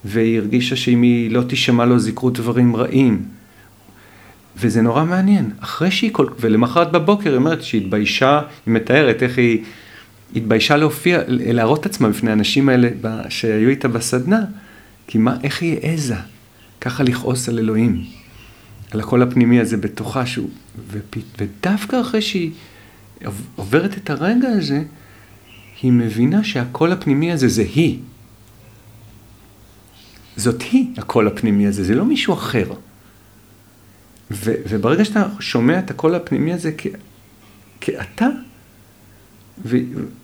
והיא הרגישה שאם היא לא תישמע לו אז יקרו דברים רעים. וזה נורא מעניין, אחרי שהיא כל... ולמחרת בבוקר היא אומרת שהיא התביישה, היא מתארת איך היא התביישה להופיע, להראות את עצמה בפני האנשים האלה שהיו איתה בסדנה, כי מה, איך היא העזה ככה לכעוס על אלוהים, על הקול הפנימי הזה בתוכה, שהוא, ופ... ודווקא אחרי שהיא עוברת את הרגע הזה, היא מבינה שהקול הפנימי הזה זה היא. זאת היא הקול הפנימי הזה, זה לא מישהו אחר. ו, וברגע שאתה שומע את הקול הפנימי הזה כ, כאתה, ו,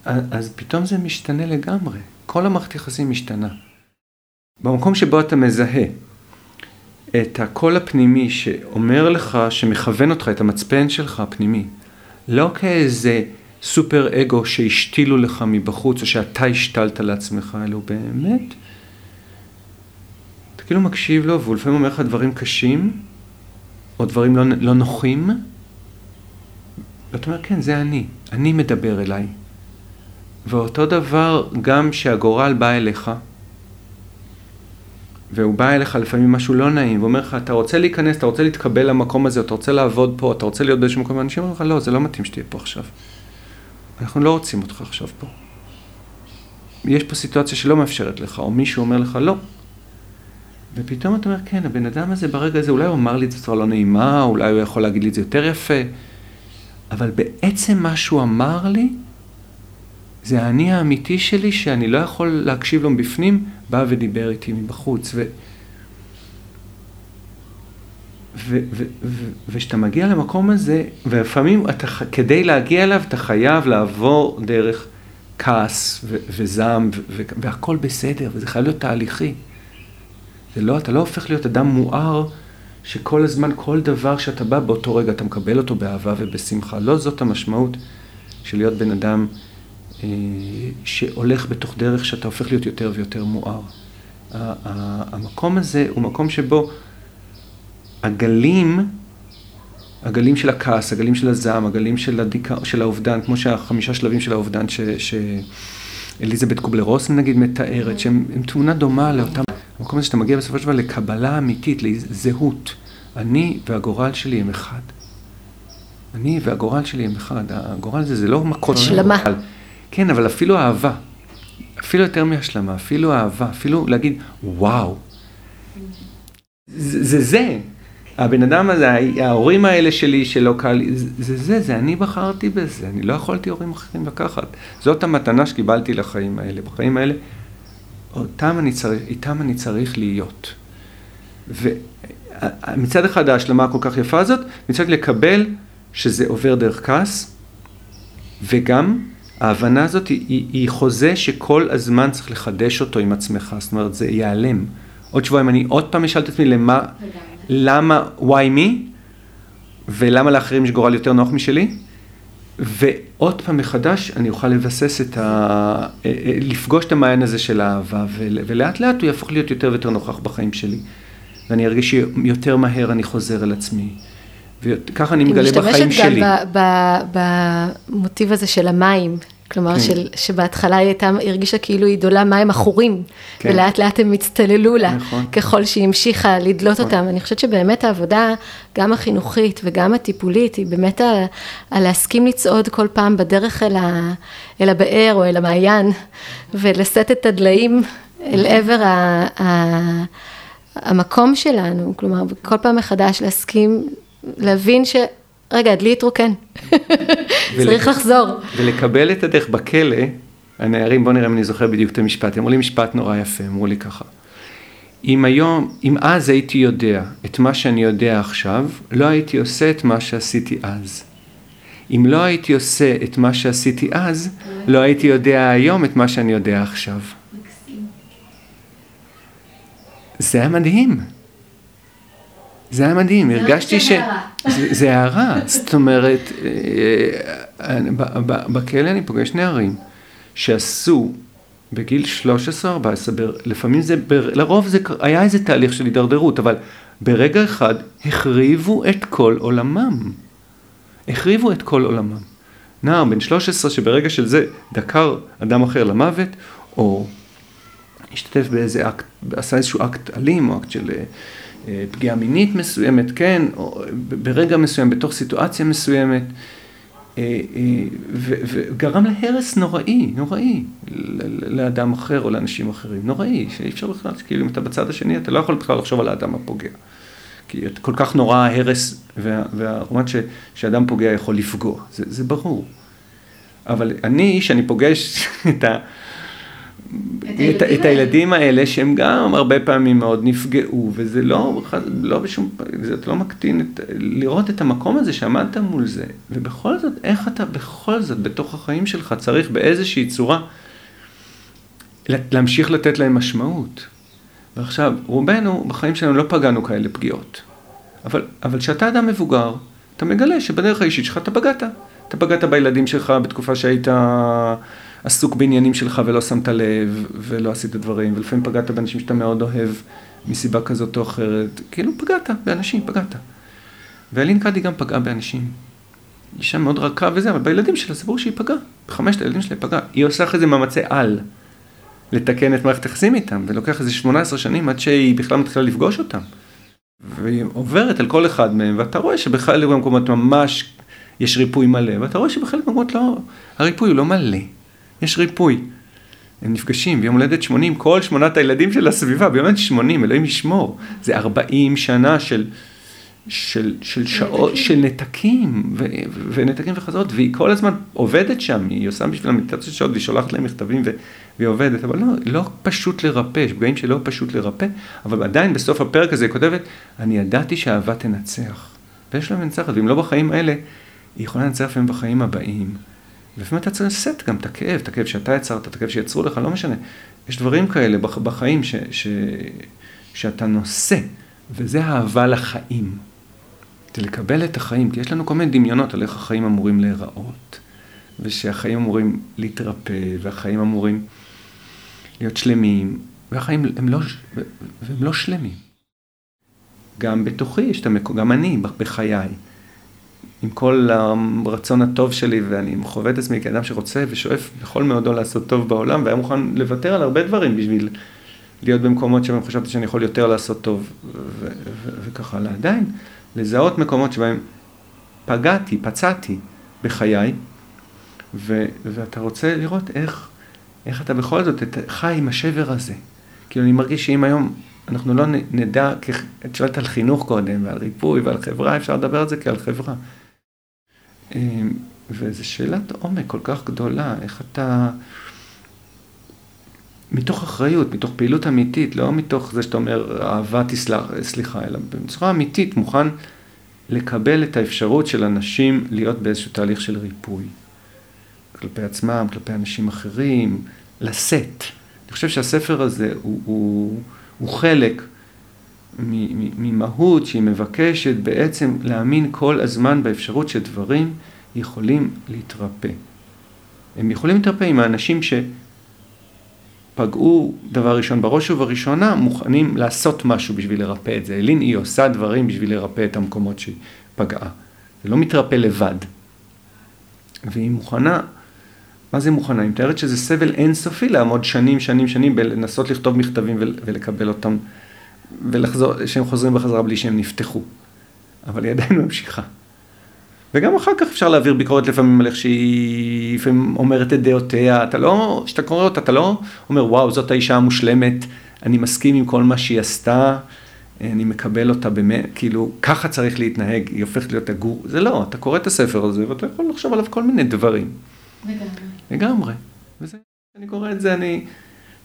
אז פתאום זה משתנה לגמרי. כל המערכת יחסים משתנה. במקום שבו אתה מזהה את הקול הפנימי שאומר לך, שמכוון אותך, את המצפן שלך הפנימי, לא כאיזה סופר אגו שהשתילו לך מבחוץ, או שאתה השתלת לעצמך, אלא באמת, אתה כאילו מקשיב לו, והוא לפעמים אומר לך דברים קשים, או דברים לא, לא נוחים, ואתה אומר, כן, זה אני, אני מדבר אליי. ואותו דבר גם שהגורל בא אליך, והוא בא אליך לפעמים משהו לא נעים, ואומר לך, אתה רוצה להיכנס, אתה רוצה להתקבל למקום הזה, אתה רוצה לעבוד פה, אתה רוצה להיות באיזשהו מקום, ואנשים אומרים לך, לא, זה לא מתאים שתהיה פה עכשיו. אנחנו לא רוצים אותך עכשיו פה. יש פה סיטואציה שלא מאפשרת לך, או מישהו אומר לך, לא. ופתאום אתה אומר, כן, הבן אדם הזה ברגע הזה, אולי הוא אמר לי את זה בצורה לא נעימה, אולי הוא יכול להגיד לי את זה יותר יפה, אבל בעצם מה שהוא אמר לי, זה האני האמיתי שלי שאני לא יכול להקשיב לו מבפנים, בא ודיבר איתי מבחוץ. וכשאתה מגיע למקום הזה, ולפעמים אתה, כדי להגיע אליו, אתה חייב לעבור דרך כעס וזעם, והכל בסדר, וזה חייב להיות תהליכי. זה לא, אתה לא הופך להיות אדם מואר, שכל הזמן, כל דבר שאתה בא, באותו רגע אתה מקבל אותו באהבה ובשמחה. לא זאת המשמעות של להיות בן אדם שהולך בתוך דרך שאתה הופך להיות יותר ויותר מואר. המקום הזה הוא מקום שבו הגלים, הגלים של הכעס, הגלים של הזעם, הגלים של, הדיכא, של האובדן, כמו שהחמישה שלבים של האובדן שאליזבת קובלר רוסן נגיד מתארת, שהם תמונה דומה לאותם, המקום הזה שאתה מגיע בסופו של דבר לקבלה אמיתית, לזהות. אני והגורל שלי הם אחד. אני והגורל שלי הם אחד. הגורל הזה זה לא מכות. השלמה. כן, אבל אפילו אהבה. אפילו יותר מהשלמה, אפילו אהבה, אפילו להגיד, וואו. זה זה, הבן אדם הזה, ההורים האלה שלי שלא קל זה זה, זה, זה אני בחרתי בזה, אני לא יכולתי הורים אחרים לקחת. זאת המתנה שקיבלתי לחיים האלה. בחיים האלה, אותם אני צריך, איתם אני צריך להיות. ומצד אחד ההשלמה הכל כך יפה הזאת, מצד לקבל שזה עובר דרך כעס, וגם ההבנה הזאת היא, היא, היא חוזה שכל הזמן צריך לחדש אותו עם עצמך, זאת אומרת זה ייעלם. עוד שבועיים אני עוד פעם אשאל את עצמי למה, למה, why me, ולמה לאחרים יש גורל יותר נוח משלי, ועוד פעם מחדש אני אוכל לבסס את ה... אה, אה, לפגוש את המעיין הזה של האהבה, ולאט לאט הוא יהפוך להיות יותר ויותר נוכח בחיים שלי. ואני ארגיש שיותר מהר אני חוזר אל עצמי. וככה אני מגלה בחיים שלי. היא משתמשת גם במוטיב הזה של המים. כלומר, כן. של, שבהתחלה היא הייתה, הרגישה כאילו היא דולה מים עכורים, כן. ולאט לאט הם הצטללו לה, נכון. ככל שהיא המשיכה לדלות נכון. אותם. אני חושבת שבאמת העבודה, גם החינוכית וגם הטיפולית, היא באמת על, על להסכים לצעוד כל פעם בדרך אל, ה, אל הבאר או אל המעיין, ולשאת את הדליים אל עבר ה, ה, המקום שלנו. כלומר, כל פעם מחדש להסכים, להבין ש... רגע, הדלי התרוקן, צריך לחזור. ולקבל את הדרך בכלא, הנערים, בוא נראה אם אני זוכר בדיוק את המשפט, אמרו לי משפט נורא יפה, אמרו לי ככה, אם היום, אם אז הייתי יודע את מה שאני יודע עכשיו, לא הייתי עושה את מה שעשיתי אז. אם לא הייתי עושה את מה שעשיתי אז, לא הייתי יודע היום את מה שאני יודע עכשיו. זה היה מדהים. זה היה מדהים, הרגשתי ש... זה הערה, זאת אומרת, אה, בכלא אני פוגש נערים שעשו בגיל 13-14, לפעמים זה, לרוב זה היה איזה תהליך של הידרדרות, אבל ברגע אחד החריבו את כל עולמם. החריבו את כל עולמם. נער בן 13 שברגע של זה דקר אדם אחר למוות, או השתתף באיזה אקט, עשה איזשהו אקט אלים, או אקט של אה, פגיעה מינית מסוימת, כן, או ברגע מסוים, בתוך סיטואציה מסוימת, אה, אה, וגרם להרס נוראי, נוראי, לאדם אחר או לאנשים אחרים, נוראי, שאי אפשר בכלל, כאילו אם אתה בצד השני, אתה לא יכול בכלל לחשוב על האדם הפוגע. כי כל כך נורא ההרס והרמת שאדם פוגע יכול לפגוע, זה, זה ברור. אבל אני, שאני פוגש את ה... את, את הילדים האלה שהם גם הרבה פעמים מאוד נפגעו, וזה לא, לא בשום, זה לא מקטין, את, לראות את המקום הזה שעמדת מול זה, ובכל זאת, איך אתה בכל זאת בתוך החיים שלך צריך באיזושהי צורה להמשיך לתת להם משמעות. ועכשיו, רובנו בחיים שלנו לא פגענו כאלה פגיעות, אבל כשאתה אדם מבוגר, אתה מגלה שבדרך האישית שלך אתה פגעת. אתה פגעת בילדים שלך בתקופה שהיית... עסוק בעניינים שלך ולא שמת לב ולא עשית דברים, ולפעמים פגעת באנשים שאתה מאוד אוהב מסיבה כזאת או אחרת, כאילו פגעת באנשים, פגעת. ואלין קאדי גם פגעה באנשים. אישה מאוד רכה וזה, אבל בילדים שלה זה ברור שהיא פגעה. בחמשת הילדים שלה היא פגעה. היא עושה אחרי זה מאמצי על לתקן את מערכת היחסים איתם, ולוקח איזה 18 שנים עד שהיא בכלל מתחילה לפגוש אותם. והיא עוברת על כל אחד מהם, ואתה רואה שבכלל במקומות ממש יש ריפוי מלא, ואתה רואה שבכלל במקומות לא, הריפוי הוא לא מלא. יש ריפוי. הם נפגשים ביום הולדת 80, כל שמונת הילדים של הסביבה, ביום הולדת 80, אלוהים ישמור. זה 40 שנה של, של, של שעות, של נתקים, ו, ונתקים וחזרות, והיא כל הזמן עובדת שם, היא עושה בשביל המדיטציות שעות, והיא שולחת להם מכתבים, ו, והיא עובדת, אבל לא, לא פשוט לרפא, יש פגעים שלא פשוט לרפא, אבל עדיין בסוף הפרק הזה היא כותבת, אני ידעתי שאהבה תנצח. ויש לה מנצחת, ואם לא בחיים האלה, היא יכולה לנצח לפעמים בחיים הבאים. לפעמים אתה צריך לשאת גם את הכאב, את הכאב שאתה יצרת, את הכאב שיצרו לך, לא משנה. יש דברים כאלה בחיים ש, ש, שאתה נושא, וזה אהבה לחיים. זה לקבל את החיים, כי יש לנו כל מיני דמיונות על איך החיים אמורים להיראות, ושהחיים אמורים להתרפא, והחיים אמורים להיות שלמים, והחיים הם לא, והם לא שלמים. גם בתוכי יש את המקום, גם אני בחיי. עם כל הרצון הטוב שלי, ואני חווה את עצמי כאדם שרוצה ושואף בכל מאודו לעשות טוב בעולם, והיה מוכן לוותר על הרבה דברים בשביל להיות במקומות שבהם חשבתי שאני יכול יותר לעשות טוב, וככה. עדיין, לזהות מקומות שבהם פגעתי, פצעתי בחיי, ו- ואתה רוצה לראות איך, איך אתה בכל זאת חי עם השבר הזה. כאילו אני מרגיש שאם היום אנחנו לא נדע, את שואלת על חינוך קודם, ועל ריפוי ועל חברה, אפשר לדבר על זה כעל חברה. אמ, וזו שאלת עומק כל כך גדולה, איך אתה, מתוך אחריות, מתוך פעילות אמיתית, לא מתוך זה שאתה אומר, אהבה תסלח, סליחה, אלא בצורה אמיתית מוכן לקבל את האפשרות של אנשים להיות באיזשהו תהליך של ריפוי. כלפי עצמם, כלפי אנשים אחרים, לשאת. אני חושב שהספר הזה הוא, הוא, הוא חלק ממהות שהיא מבקשת בעצם להאמין כל הזמן באפשרות שדברים יכולים להתרפא. הם יכולים להתרפא עם האנשים שפגעו דבר ראשון בראש ובראשונה מוכנים לעשות משהו בשביל לרפא את זה. אלין היא עושה דברים בשביל לרפא את המקומות שהיא פגעה. זה לא מתרפא לבד. והיא מוכנה מה זה מוכנה? היא מתארת שזה סבל אינסופי לעמוד שנים, שנים, שנים בלנסות לכתוב מכתבים ולקבל אותם, ולחזור, שהם חוזרים בחזרה בלי שהם נפתחו. אבל היא עדיין ממשיכה. וגם אחר כך אפשר להעביר ביקורת לפעמים על איך שהיא לפעמים אומרת את דעותיה, אתה לא, כשאתה קורא אותה, אתה לא אומר וואו זאת האישה המושלמת, אני מסכים עם כל מה שהיא עשתה, אני מקבל אותה באמת, כאילו ככה צריך להתנהג, היא הופכת להיות הגור, זה לא, אתה קורא את הספר הזה ואתה יכול לחשוב עליו כל מיני דברים. לגמרי. לגמרי. וזה, אני קורא את זה, אני,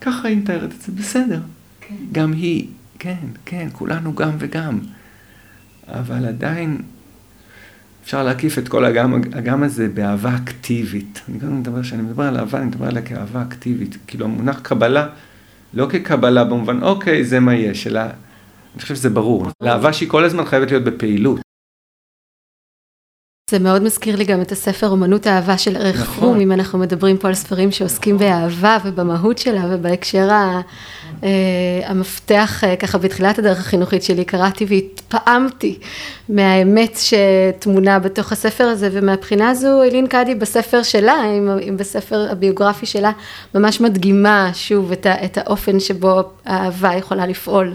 ככה היא מתארת את זה, בסדר. כן. גם היא, כן, כן, כולנו גם וגם. אבל עדיין אפשר להקיף את כל הגם, הגם הזה באהבה אקטיבית. אני גם מדבר, כשאני מדבר על אהבה, אני מדבר עליה כאהבה אקטיבית. כאילו המונח קבלה, לא כקבלה במובן, אוקיי, זה מה יש, אלא, אני חושב שזה ברור. לאהבה שהיא כל הזמן חייבת להיות בפעילות. זה מאוד מזכיר לי גם את הספר אומנות האהבה של ערך נכון. פרום, אם אנחנו מדברים פה על ספרים שעוסקים נכון. באהבה ובמהות שלה ובהקשר ה, אה, המפתח אה, ככה בתחילת הדרך החינוכית שלי קראתי והתפעמתי מהאמת שטמונה בתוך הספר הזה ומהבחינה הזו אלין קאדי בספר שלה, אם, אם בספר הביוגרפי שלה ממש מדגימה שוב את האופן שבו האהבה יכולה לפעול.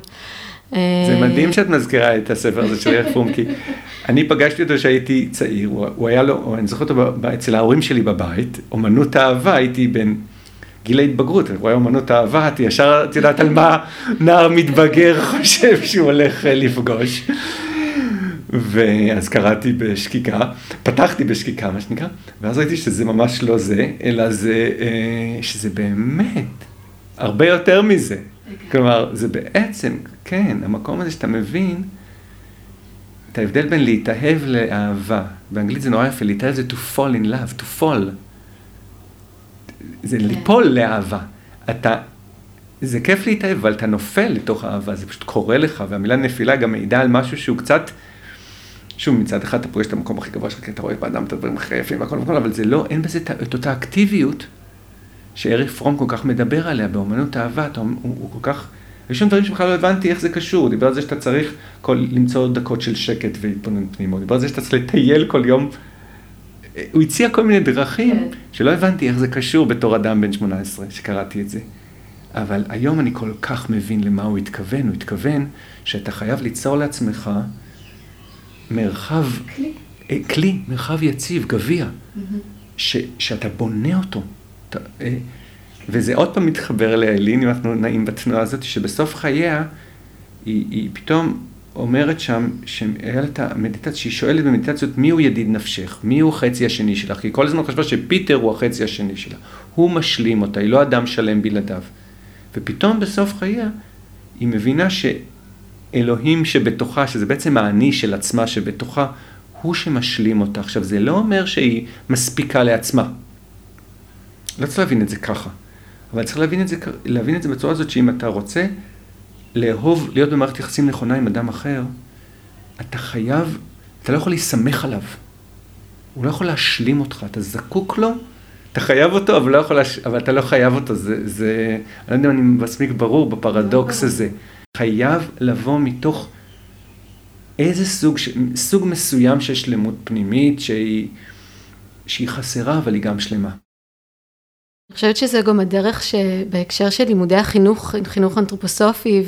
זה מדהים שאת מזכירה את הספר הזה של פרום, כי אני פגשתי אותו כשהייתי צעיר, הוא היה לו, אני זוכר אותו אצל ההורים שלי בבית, אומנות האהבה, הייתי בן גיל ההתבגרות, הוא היה אומנות האהבה, את ישר, את יודעת על מה נער מתבגר חושב שהוא הולך אה, לפגוש. ואז קראתי בשקיקה, פתחתי בשקיקה מה שנקרא, ואז ראיתי שזה ממש לא זה, אלא זה, אה, שזה באמת הרבה יותר מזה. כלומר, זה בעצם, כן, המקום הזה שאתה מבין את ההבדל בין להתאהב לאהבה. באנגלית זה נורא יפה, להתאהב זה to fall in love, to fall. זה כן. ליפול לאהבה. אתה, זה כיף להתאהב, אבל אתה נופל לתוך אהבה, זה פשוט קורה לך, והמילה נפילה גם מעידה על משהו שהוא קצת, שוב, מצד אחד אתה פוגש את המקום הכי גבוה שלך, כי אתה רואה באדם את הדברים הכי יפים והכל וכל, אבל זה לא, אין בזה את אותה אקטיביות שאריק פרום כל כך מדבר עליה באמנות אהבה, הוא, הוא, הוא כל כך... יש שם דברים שבכלל לא הבנתי איך זה קשור, דיבר על זה שאתה צריך כל, למצוא דקות של שקט והתבוננות פנימה, דיבר על זה שאתה צריך לטייל כל יום, הוא הציע כל מיני דרכים כן. שלא הבנתי איך זה קשור בתור אדם בן 18 שקראתי את זה. אבל היום אני כל כך מבין למה הוא התכוון, הוא התכוון שאתה חייב ליצור לעצמך מרחב, כלי, אה, כלי מרחב יציב, גביע, mm-hmm. ש, שאתה בונה אותו. אתה, אה, וזה עוד פעם מתחבר לאלין, אם אנחנו נעים בתנועה הזאת, שבסוף חייה, היא, היא פתאום אומרת שם, שהיה לה את המדיטציה, שהיא שואלת במדיטציות, מי הוא ידיד נפשך? מי הוא החצי השני שלך? כי כל הזמן חשבה שפיטר הוא החצי השני שלה. הוא משלים אותה, היא לא אדם שלם בלעדיו. ופתאום בסוף חייה, היא מבינה שאלוהים שבתוכה, שזה בעצם האני של עצמה שבתוכה, הוא שמשלים אותה. עכשיו, זה לא אומר שהיא מספיקה לעצמה. לא צריך להבין את זה ככה. אבל צריך להבין את זה, להבין את זה בצורה הזאת שאם אתה רוצה לאהוב, להיות במערכת יחסים נכונה עם אדם אחר, אתה חייב, אתה לא יכול להסתמך עליו. הוא לא יכול להשלים אותך, אתה זקוק לו, אתה חייב אותו, אבל, לא יכול להש... אבל אתה לא חייב אותו. זה, זה, אני לא יודע אם אני מספיק ברור בפרדוקס הזה. חייב לבוא מתוך איזה סוג, סוג מסוים של שלמות פנימית שהיא, שהיא חסרה, אבל היא גם שלמה. אני חושבת שזה גם הדרך שבהקשר של לימודי החינוך, חינוך אנתרופוסופי,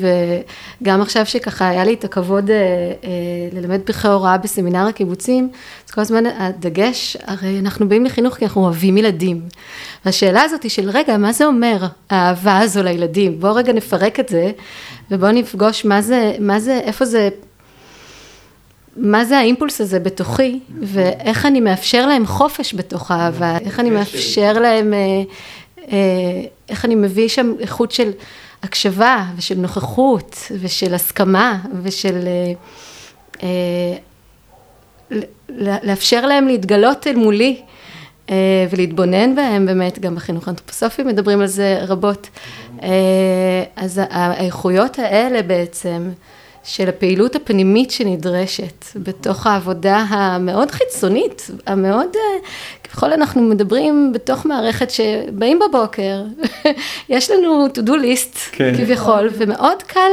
וגם עכשיו שככה היה לי את הכבוד אה, אה, ללמד פרחי הוראה בסמינר הקיבוצים, אז כל הזמן הדגש, הרי אנחנו באים לחינוך כי אנחנו אוהבים ילדים. והשאלה הזאת היא של רגע, מה זה אומר האהבה הזו לילדים? בואו רגע נפרק את זה, ובואו נפגוש מה זה, מה זה, איפה זה מה זה האימפולס הזה בתוכי, ואיך אני מאפשר להם חופש בתוך האהבה, איך אני מאפשר להם, אה, אה, איך אני מביא שם איכות של הקשבה ושל נוכחות ושל הסכמה ושל אה, לאפשר להם להתגלות אל מולי ולהתבונן בהם. באמת, גם בחינוך האנתרופוסופי מדברים על זה רבות. אז האיכויות האלה בעצם, של הפעילות הפנימית שנדרשת בתוך העבודה המאוד חיצונית, המאוד, אה, ככל אנחנו מדברים בתוך מערכת שבאים בבוקר, יש לנו to do list כן. כביכול, ומאוד קל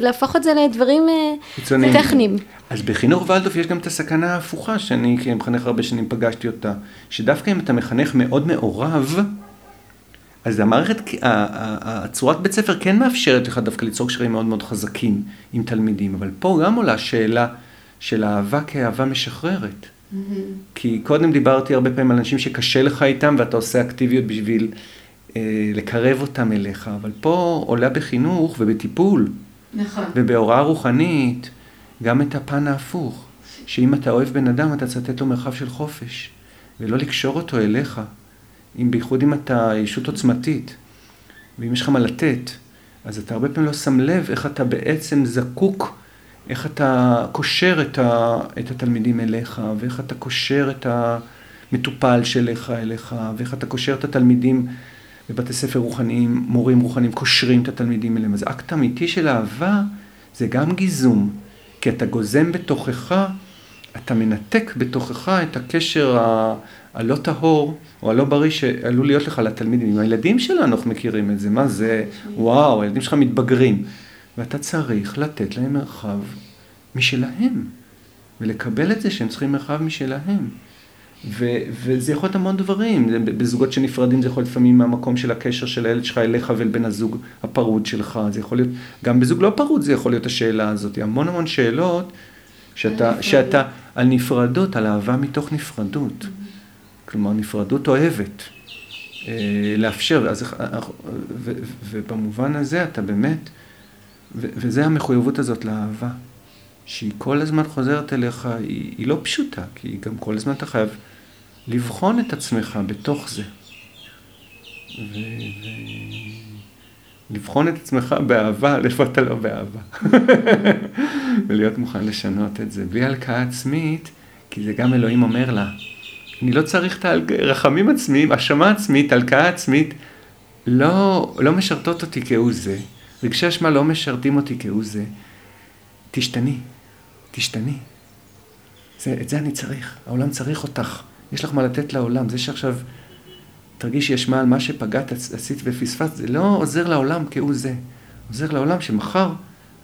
להפוך את זה לדברים אה, חיצוניים. טכניים. אז בחינוך ולדוף יש גם את הסכנה ההפוכה, שאני כמחנך הרבה שנים פגשתי אותה, שדווקא אם אתה מחנך מאוד מעורב, אז המערכת, הצורת בית ספר כן מאפשרת לך דווקא ליצור קשרים מאוד מאוד חזקים עם תלמידים, אבל פה גם עולה שאלה של אהבה כאהבה משחררת. Mm-hmm. כי קודם דיברתי הרבה פעמים על אנשים שקשה לך איתם ואתה עושה אקטיביות בשביל אה, לקרב אותם אליך, אבל פה עולה בחינוך ובטיפול. נכון. ובהוראה רוחנית, גם את הפן ההפוך, שאם אתה אוהב בן אדם אתה צריך לתת לו מרחב של חופש, ולא לקשור אותו אליך. אם בייחוד אם אתה ישות עוצמתית, ואם יש לך מה לתת, אז אתה הרבה פעמים לא שם לב איך אתה בעצם זקוק, איך אתה קושר את, ה, את התלמידים אליך, ואיך אתה קושר את המטופל שלך אליך, ואיך אתה קושר את התלמידים בבתי ספר רוחניים, מורים רוחניים, קושרים את התלמידים אליהם. אז אקט אמיתי של אהבה זה גם גיזום, כי אתה גוזם בתוכך, אתה מנתק בתוכך את הקשר ה... הלא טהור או הלא בריא שעלול להיות לך לתלמידים. עם הילדים שלנו אנחנו מכירים את זה, מה זה, וואו, הילדים שלך מתבגרים. ואתה צריך לתת להם מרחב משלהם, ולקבל את זה שהם צריכים מרחב משלהם. ו- וזה יכול להיות המון דברים, בזוגות שנפרדים זה יכול להיות לפעמים מהמקום של הקשר של הילד שלך אליך ואל בן הזוג הפרוד שלך, זה יכול להיות, גם בזוג לא פרוד זה יכול להיות השאלה הזאת, המון המון שאלות שאתה, שאתה על נפרדות, על אהבה מתוך נפרדות. כלומר נפרדות אוהבת, אה, לאפשר, אז, ו, ובמובן הזה אתה באמת, ו, וזה המחויבות הזאת לאהבה, שהיא כל הזמן חוזרת אליך, היא, היא לא פשוטה, כי גם כל הזמן אתה חייב לבחון את עצמך בתוך זה. ו... לבחון את עצמך באהבה, איפה אתה לא באהבה. ולהיות מוכן לשנות את זה. בלי הלקאה עצמית, כי זה גם אלוהים אומר לה, אני לא צריך את הרחמים עצמיים, האשמה עצמית, הלקאה עצמית, לא, לא משרתות אותי כהוא זה. רגשי אשמה לא משרתים אותי כהוא זה. תשתני, תשתני. זה, את זה אני צריך, העולם צריך אותך. יש לך מה לתת לעולם. זה שעכשיו תרגישי אשמה על מה שפגעת, עשית ופספסת, זה לא עוזר לעולם כהוא זה. עוזר לעולם שמחר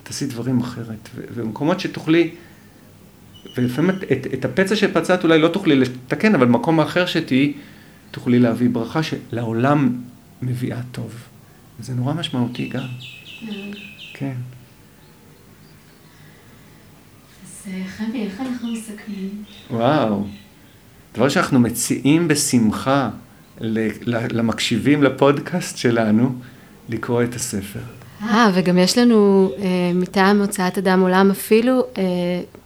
תעשי דברים אחרת. ובמקומות שתוכלי... ולפעמים את, את, את הפצע שפצעת אולי לא תוכלי לתקן, אבל במקום אחר שתהיי, תוכלי להביא ברכה שלעולם מביאה טוב. וזה נורא משמעותי גם. כן. אז אה, חמי, איך אנחנו מסכמים? וואו. דבר שאנחנו מציעים בשמחה למקשיבים לפודקאסט שלנו, לקרוא את הספר. אה, וגם יש לנו אה, מטעם הוצאת אדם עולם אפילו אה,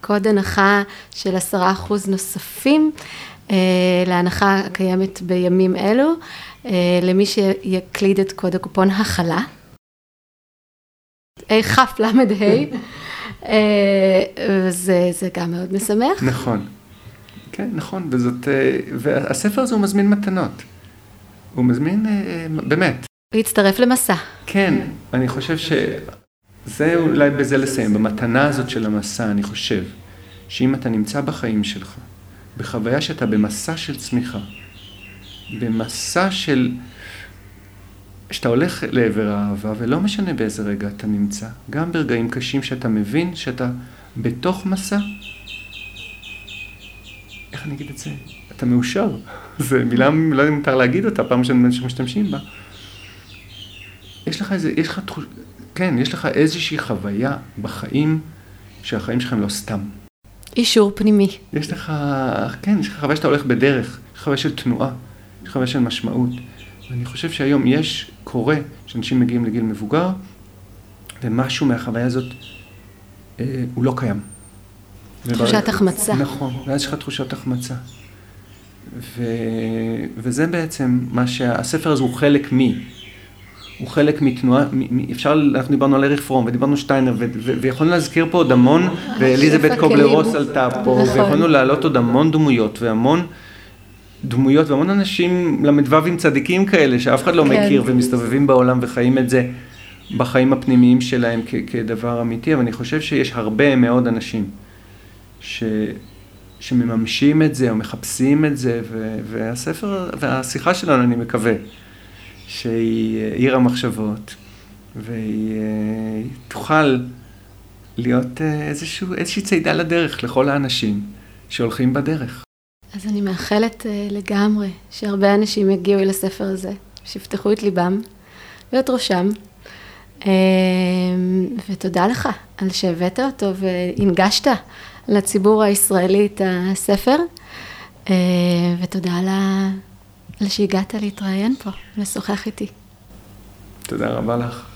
קוד הנחה של עשרה אחוז נוספים אה, להנחה הקיימת בימים אלו, אה, למי שיקליד את קוד הקופון הכלה. כ"ל ה', וזה זה גם מאוד משמח. נכון, כן, נכון, וזאת, אה, והספר הזה הוא מזמין מתנות. הוא מזמין, אה, באמת, להצטרף למסע. כן, אני חושב שזה אולי בזה לסיים. במתנה הזאת של המסע, אני חושב שאם אתה נמצא בחיים שלך, בחוויה שאתה במסע של צמיחה, במסע של... שאתה הולך לעבר האהבה, ולא משנה באיזה רגע אתה נמצא, גם ברגעים קשים שאתה מבין שאתה בתוך מסע, איך אני אגיד את זה? אתה מאושר. זו מילה, לא יודע אם מותר להגיד אותה, פעם ראשונה שמשתמשים בה. יש לך איזה, יש לך תחוש... כן, יש לך איזושהי חוויה בחיים, שהחיים שלך הם לא סתם. אישור פנימי. יש לך, כן, יש לך חוויה שאתה הולך בדרך, יש לך חוויה של תנועה, יש לך חוויה של משמעות. ואני חושב שהיום יש, קורה, שאנשים מגיעים לגיל מבוגר, ומשהו מהחוויה הזאת, אה, הוא לא קיים. תחושת החמצה. נכון, ואז יש לך תחושת החמצה. ו... וזה בעצם מה שהספר הזה הוא חלק מ... הוא חלק מתנועה, אפשר, אנחנו דיברנו על אריך פרום ודיברנו שטיינר ו- ו- ויכולנו להזכיר פה עוד המון, ואליזבת קובלר רוס עלתה פה, נכון. ויכולנו להעלות עוד המון דמויות והמון דמויות והמון אנשים למ"ווים צדיקים כאלה שאף אחד לא כן. מכיר ומסתובבים בעולם וחיים את זה בחיים הפנימיים שלהם כ- כדבר אמיתי, אבל אני חושב שיש הרבה מאוד אנשים ש... שמממשים את זה או מחפשים את זה, ו- והספר, והשיחה שלנו, אני מקווה, שהיא עיר המחשבות, והיא אה, תוכל להיות אה, איזשהו, איזושהי צידה לדרך לכל האנשים שהולכים בדרך. אז אני מאחלת אה, לגמרי שהרבה אנשים יגיעו אל הספר הזה, שיפתחו את ליבם ואת ראשם. ותודה לך על שהבאת אותו והנגשת לציבור הישראלי את הספר, ותודה על על שהגעת להתראיין פה, לשוחח איתי. תודה רבה לך.